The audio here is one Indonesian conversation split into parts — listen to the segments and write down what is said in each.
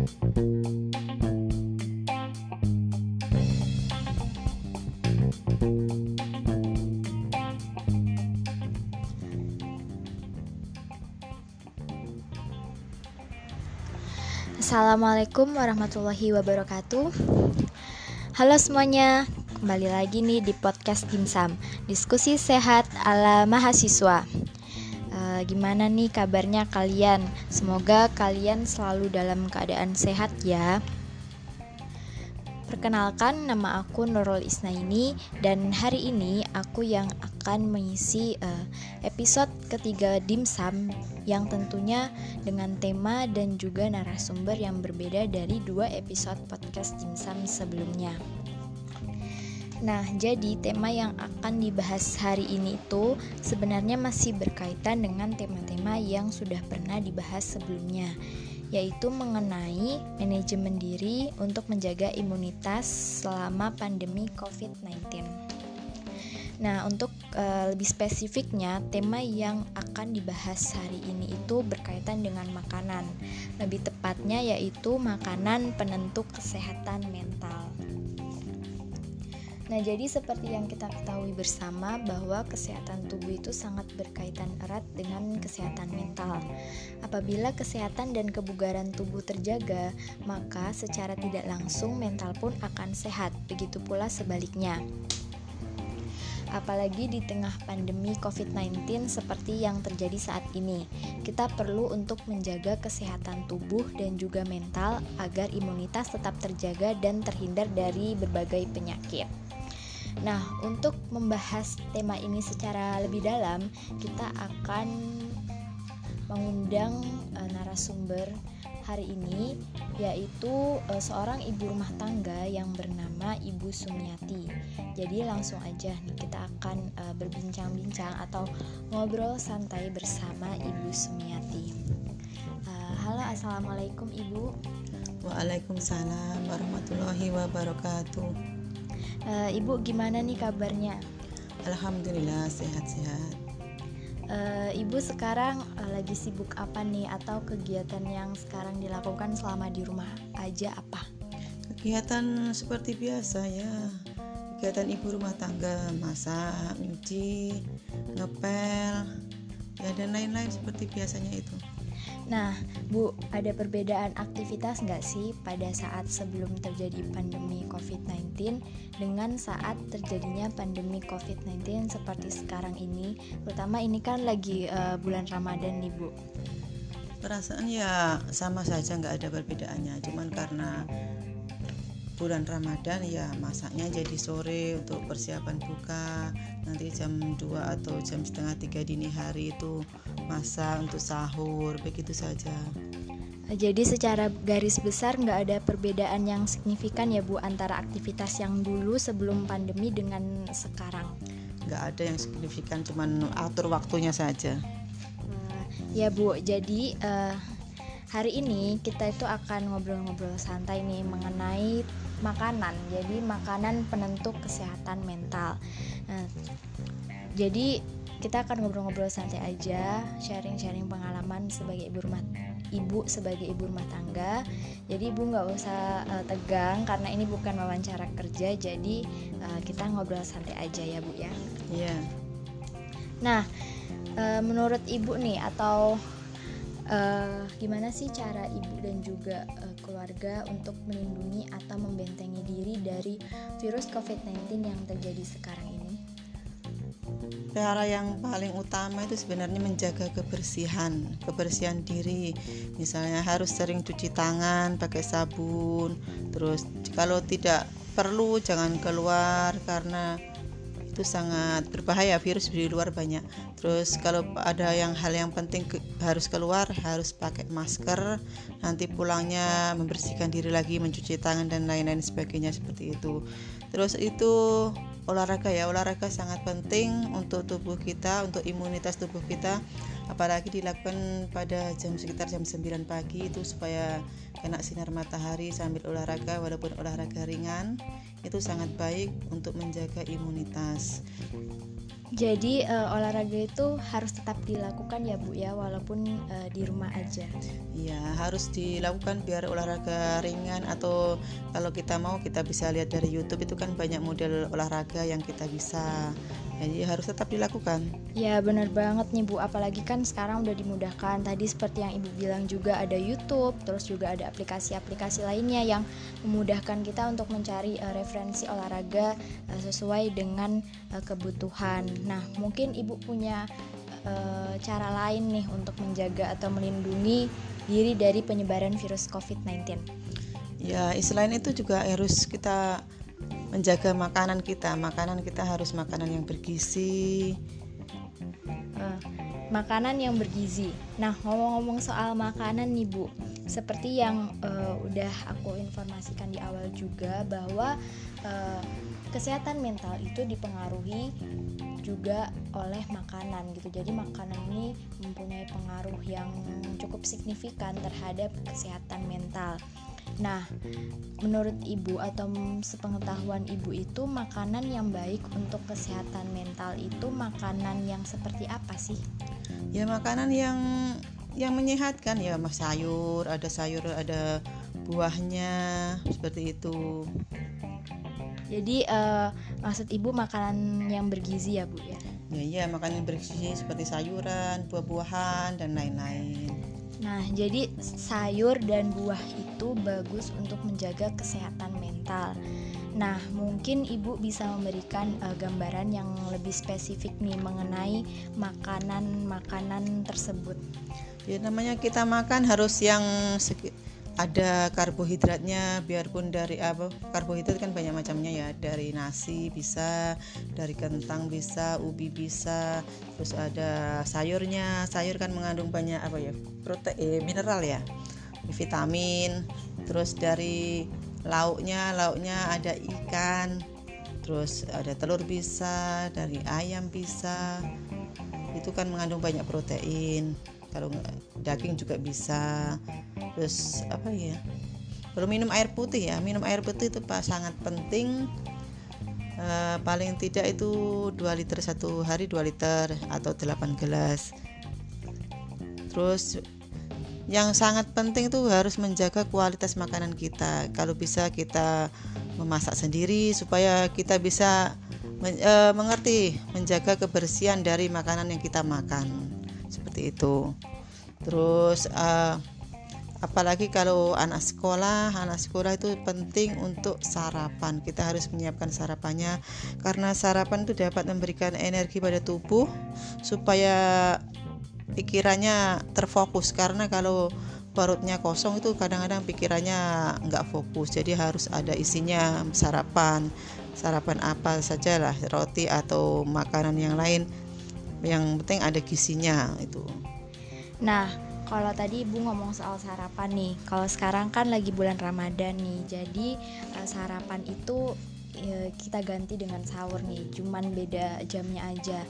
Assalamualaikum warahmatullahi wabarakatuh. Halo semuanya, kembali lagi nih di podcast Dimsum Diskusi sehat ala mahasiswa Gimana nih kabarnya kalian? Semoga kalian selalu dalam keadaan sehat ya Perkenalkan, nama aku Nurul Isnaini dan hari ini aku yang akan mengisi uh, episode ketiga Dimsum yang tentunya dengan tema dan juga narasumber yang berbeda dari dua episode podcast Dimsum sebelumnya. Nah, jadi tema yang akan dibahas hari ini itu sebenarnya masih berkaitan dengan tema-tema yang sudah pernah dibahas sebelumnya yaitu mengenai manajemen diri untuk menjaga imunitas selama pandemi COVID-19. Nah, untuk e, lebih spesifiknya, tema yang akan dibahas hari ini itu berkaitan dengan makanan. Lebih tepatnya yaitu makanan penentu kesehatan mental. Nah, jadi seperti yang kita ketahui bersama bahwa kesehatan tubuh itu sangat berkaitan erat dengan kesehatan mental. Apabila kesehatan dan kebugaran tubuh terjaga, maka secara tidak langsung mental pun akan sehat. Begitu pula sebaliknya. Apalagi di tengah pandemi COVID-19 seperti yang terjadi saat ini, kita perlu untuk menjaga kesehatan tubuh dan juga mental agar imunitas tetap terjaga dan terhindar dari berbagai penyakit. Nah, untuk membahas tema ini secara lebih dalam, kita akan mengundang uh, narasumber hari ini yaitu uh, seorang ibu rumah tangga yang bernama Ibu Sumiati. Jadi langsung aja nih kita akan uh, berbincang-bincang atau ngobrol santai bersama Ibu Sumiati. Uh, halo, assalamualaikum Ibu. Waalaikumsalam warahmatullahi wabarakatuh. Uh, Ibu gimana nih kabarnya? Alhamdulillah sehat-sehat. Uh, Ibu sekarang uh, lagi sibuk apa nih atau kegiatan yang sekarang dilakukan selama di rumah aja apa? Kegiatan seperti biasa ya. Kegiatan ibu rumah tangga, masak, nyuci, ngepel, ya dan lain-lain seperti biasanya itu. Nah, Bu, ada perbedaan aktivitas nggak sih pada saat sebelum terjadi pandemi COVID-19 dengan saat terjadinya pandemi COVID-19 seperti sekarang ini? Terutama ini kan lagi uh, bulan Ramadan nih, Bu. Perasaan ya sama saja nggak ada perbedaannya, cuman karena bulan Ramadan ya masaknya jadi sore untuk persiapan buka. Nanti jam 2 atau jam setengah tiga dini hari itu masak untuk sahur begitu saja. Jadi secara garis besar nggak ada perbedaan yang signifikan ya Bu antara aktivitas yang dulu sebelum pandemi dengan sekarang? Nggak ada yang signifikan cuman atur waktunya saja. Ya Bu. Jadi uh, hari ini kita itu akan ngobrol-ngobrol santai nih mengenai makanan. Jadi makanan penentu kesehatan mental. Nah, jadi kita akan ngobrol-ngobrol santai aja sharing-sharing pengalaman sebagai ibu rumah ibu sebagai ibu rumah tangga. Jadi ibu nggak usah uh, tegang karena ini bukan wawancara kerja jadi uh, kita ngobrol santai aja ya bu ya. Iya. Yeah. nah uh, menurut ibu nih atau uh, gimana sih cara ibu dan juga uh, keluarga untuk melindungi atau membentengi diri dari virus COVID-19 yang terjadi sekarang ini? Cara yang paling utama itu sebenarnya menjaga kebersihan, kebersihan diri. Misalnya harus sering cuci tangan pakai sabun. Terus kalau tidak perlu jangan keluar karena itu sangat berbahaya virus di luar banyak. Terus kalau ada yang hal yang penting ke, harus keluar harus pakai masker nanti pulangnya membersihkan diri lagi mencuci tangan dan lain-lain sebagainya seperti itu. Terus itu olahraga ya olahraga sangat penting untuk tubuh kita untuk imunitas tubuh kita. Apalagi dilakukan pada jam sekitar jam 9 pagi itu supaya kena sinar matahari sambil olahraga walaupun olahraga ringan. Itu sangat baik untuk menjaga imunitas Jadi uh, olahraga itu harus tetap dilakukan ya Bu ya walaupun uh, di rumah aja. Iya, harus dilakukan biar olahraga ringan atau kalau kita mau kita bisa lihat dari YouTube itu kan banyak model olahraga yang kita bisa jadi harus tetap dilakukan. Ya benar banget nih Bu, apalagi kan sekarang udah dimudahkan. Tadi seperti yang Ibu bilang juga ada YouTube, terus juga ada aplikasi-aplikasi lainnya yang memudahkan kita untuk mencari uh, referensi olahraga uh, sesuai dengan uh, kebutuhan. Nah, mungkin Ibu punya uh, cara lain nih untuk menjaga atau melindungi diri dari penyebaran virus COVID-19. Ya, selain itu juga harus kita menjaga makanan kita makanan kita harus makanan yang bergizi uh, makanan yang bergizi nah ngomong-ngomong soal makanan nih bu seperti yang uh, udah aku informasikan di awal juga bahwa uh, kesehatan mental itu dipengaruhi juga oleh makanan gitu. Jadi makanan ini mempunyai pengaruh yang cukup signifikan terhadap kesehatan mental. Nah, menurut ibu atau sepengetahuan ibu itu makanan yang baik untuk kesehatan mental itu makanan yang seperti apa sih? Ya makanan yang yang menyehatkan ya mas sayur, ada sayur, ada buahnya seperti itu. Jadi uh, maksud ibu makanan yang bergizi ya bu ya? Ya iya makanan bergizi seperti sayuran, buah-buahan dan lain-lain. Nah, jadi sayur dan buah itu bagus untuk menjaga kesehatan mental. Nah, mungkin Ibu bisa memberikan uh, gambaran yang lebih spesifik nih mengenai makanan-makanan tersebut. Ya namanya kita makan harus yang ada karbohidratnya biarpun dari apa karbohidrat kan banyak macamnya ya dari nasi bisa dari kentang bisa ubi bisa terus ada sayurnya sayur kan mengandung banyak apa ya protein mineral ya vitamin terus dari lauknya lauknya ada ikan terus ada telur bisa dari ayam bisa. Itu kan mengandung banyak protein. Kalau daging juga bisa. Terus apa ya? Perlu minum air putih ya minum air putih itu pak sangat penting. E, paling tidak itu 2 liter satu hari 2 liter atau 8 gelas. Terus yang sangat penting itu harus menjaga kualitas makanan kita. Kalau bisa kita memasak sendiri supaya kita bisa men, e, mengerti menjaga kebersihan dari makanan yang kita makan. Seperti itu. Terus uh, apalagi kalau anak sekolah anak sekolah itu penting untuk sarapan. Kita harus menyiapkan sarapannya. Karena sarapan itu dapat memberikan energi pada tubuh supaya pikirannya terfokus. Karena kalau perutnya kosong itu kadang-kadang pikirannya nggak fokus. Jadi harus ada isinya sarapan. Sarapan apa saja lah roti atau makanan yang lain. Yang penting ada gizinya itu. Nah kalau tadi ibu ngomong soal sarapan nih. Kalau sekarang kan lagi bulan ramadan nih. Jadi uh, sarapan itu ya, kita ganti dengan sahur nih cuman beda jamnya aja.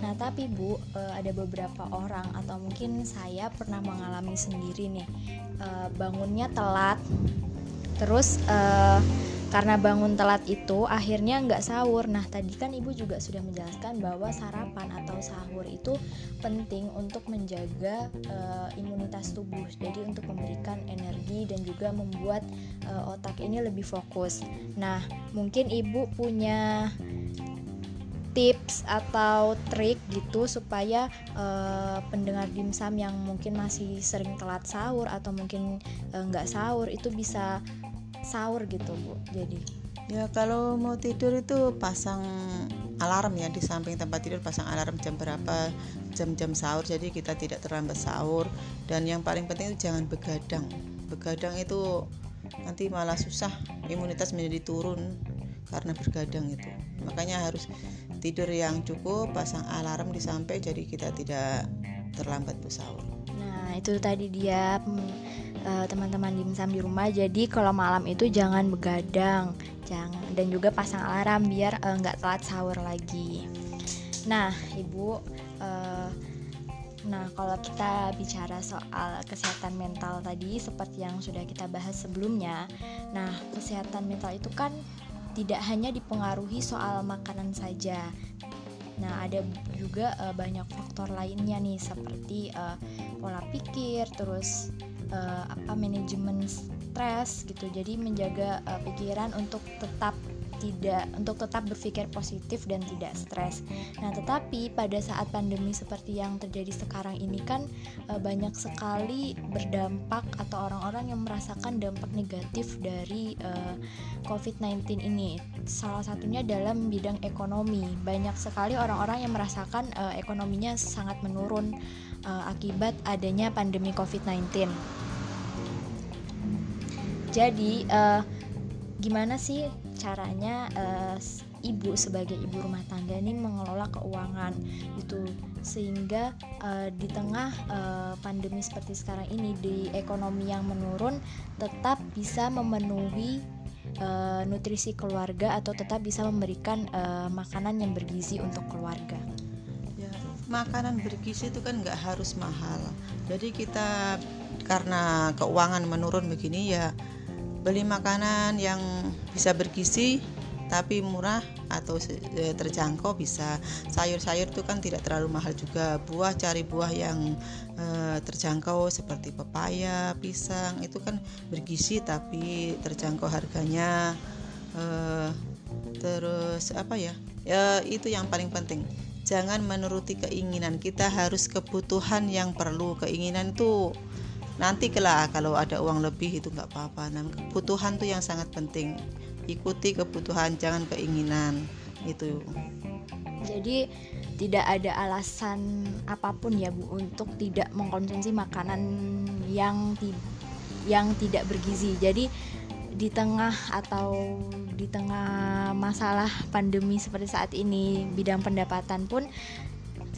Nah tapi bu uh, ada beberapa orang atau mungkin saya pernah mengalami sendiri nih. Uh, bangunnya telat terus uh, karena bangun telat itu akhirnya nggak sahur. Nah tadi kan ibu juga sudah menjelaskan bahwa sarapan atau sahur itu penting untuk menjaga uh, imunitas tubuh. Jadi untuk memberikan energi dan juga membuat uh, otak ini lebih fokus. Nah mungkin ibu punya tips atau trik gitu supaya uh, pendengar dimsum yang mungkin masih sering telat sahur atau mungkin nggak sahur itu bisa sahur gitu bu jadi? Ya kalau mau tidur itu pasang alarm ya di samping tempat tidur pasang alarm jam berapa jam-jam sahur jadi kita tidak terlambat sahur. Dan yang paling penting itu jangan begadang. Begadang itu nanti malah susah imunitas menjadi turun karena bergadang itu. Makanya harus tidur yang cukup pasang alarm di samping jadi kita tidak terlambat bersahur. Nah itu tadi dia uh, teman-teman dimsum di rumah. Jadi kalau malam itu jangan begadang jangan dan juga pasang alarm biar eh, nggak uh, telat sahur lagi. Nah ibu uh, Nah, kalau kita bicara soal kesehatan mental tadi, seperti yang sudah kita bahas sebelumnya, nah, kesehatan mental itu kan tidak hanya dipengaruhi soal makanan saja, Nah, ada juga uh, banyak faktor lainnya nih seperti uh, pola pikir, terus uh, apa manajemen stres gitu. Jadi menjaga uh, pikiran untuk tetap tidak untuk tetap berpikir positif dan tidak stres. Nah, tetapi pada saat pandemi seperti yang terjadi sekarang ini kan e, banyak sekali berdampak atau orang-orang yang merasakan dampak negatif dari e, COVID-19 ini. Salah satunya dalam bidang ekonomi. Banyak sekali orang-orang yang merasakan e, ekonominya sangat menurun e, akibat adanya pandemi COVID-19. Jadi, uh, gimana sih caranya uh, ibu sebagai ibu rumah tangga ini mengelola keuangan itu sehingga uh, di tengah uh, pandemi seperti sekarang ini di ekonomi yang menurun tetap bisa memenuhi uh, nutrisi keluarga atau tetap bisa memberikan uh, makanan yang bergizi untuk keluarga. Ya, makanan bergizi itu kan nggak harus mahal. Jadi kita karena keuangan menurun begini ya beli makanan yang bisa bergizi tapi murah atau e, terjangkau bisa. Sayur-sayur itu kan tidak terlalu mahal juga. Buah cari buah yang e, terjangkau seperti pepaya pisang itu kan bergizi tapi terjangkau harganya. E, terus apa ya? Ya itu yang paling penting. Jangan menuruti keinginan kita. Harus kebutuhan yang perlu. Keinginan itu nanti kelak kalau ada uang lebih itu nggak apa-apa nah kebutuhan tuh yang sangat penting ikuti kebutuhan jangan keinginan itu jadi tidak ada alasan apa pun ya Bu untuk tidak mengkonsumsi makanan yang yang tidak bergizi. Jadi di tengah atau di tengah masalah pandemi seperti saat ini bidang pendapatan pun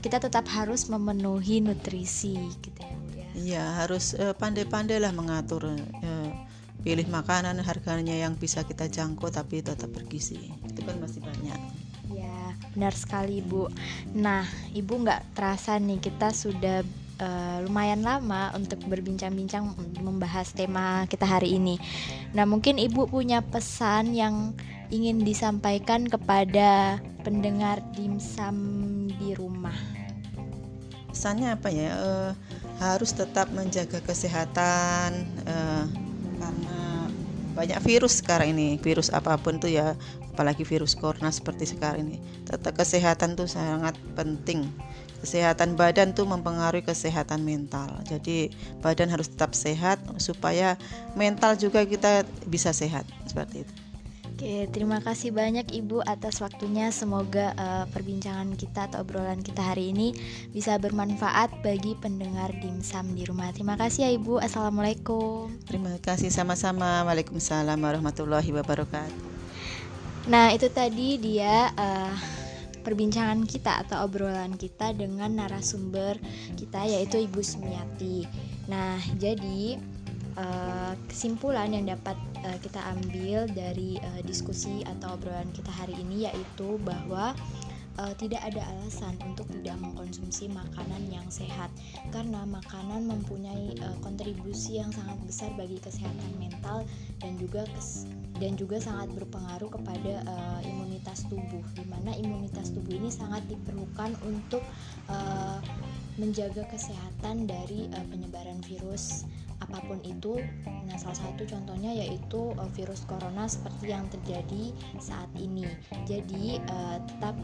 kita tetap harus memenuhi nutrisi gitu ya. Iya, harus uh, pandai-pandailah mengatur uh, pilih makanan harganya yang bisa kita jangkau tapi tetap bergizi. Itu kan masih banyak. Ya, benar sekali, Bu. Nah, Ibu nggak terasa nih kita sudah uh, lumayan lama untuk berbincang-bincang membahas tema kita hari ini. Nah, mungkin Ibu punya pesan yang ingin disampaikan kepada pendengar dimsum di rumah. Pesannya apa ya? Uh, harus tetap menjaga kesehatan uh, karena banyak virus sekarang ini virus apa pun tuh ya apalagi virus corona seperti sekarang ini. Tetap kesehatan tuh sangat penting. Kesehatan badan tuh mempengaruhi kesehatan mental. Jadi badan harus tetap sehat supaya mental juga kita bisa sehat seperti itu Oke, terima kasih banyak Ibu atas waktunya. Semoga uh, perbincangan kita atau obrolan kita hari ini bisa bermanfaat bagi pendengar dimsum di rumah. Terima kasih ya Ibu. Assalamualaikum. Terima kasih sama-sama. Waalaikumsalam warahmatullahi wabarakatuh. Nah, itu tadi dia uh, perbincangan kita atau obrolan kita dengan narasumber kita yaitu Ibu Sumiati. Nah, jadi uh, kesimpulan yang dapat uh, kita ambil dari uh, diskusi atau obrolan kita hari ini yaitu bahwa uh, tidak ada alasan untuk tidak mengkonsumsi makanan yang sehat. Karena makanan mempunyai uh, kontribusi yang sangat besar bagi kesehatan mental dan juga kes dan juga sangat berpengaruh kepada uh, imunitas tubuh di mana imunitas tubuh ini sangat diperlukan untuk uh, menjaga kesehatan dari uh, penyebaran virus apa pun itu. Nah, salah satu contohnya yaitu uh, virus corona seperti yang terjadi saat ini. Jadi, uh, tetap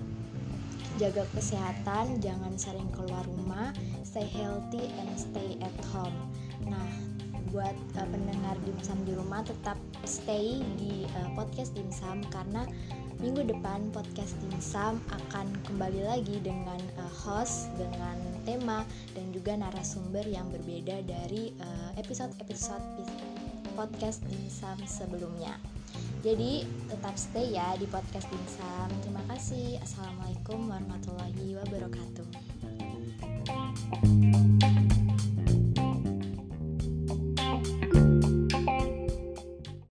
jaga kesehatan, jangan sering keluar rumah, stay healthy and stay at home. Nah, buat uh, pendengar dimsum di rumah tetap stay di uh, podcast dimsum karena minggu depan podcast dimsum akan kembali lagi dengan uh, host dengan tema dan juga narasumber yang berbeda dari episode-episode uh, podcast dimsum sebelumnya. Jadi tetap stay ya di podcast Dimsum. Terima kasih. Assalamualaikum warahmatullahi wabarakatuh.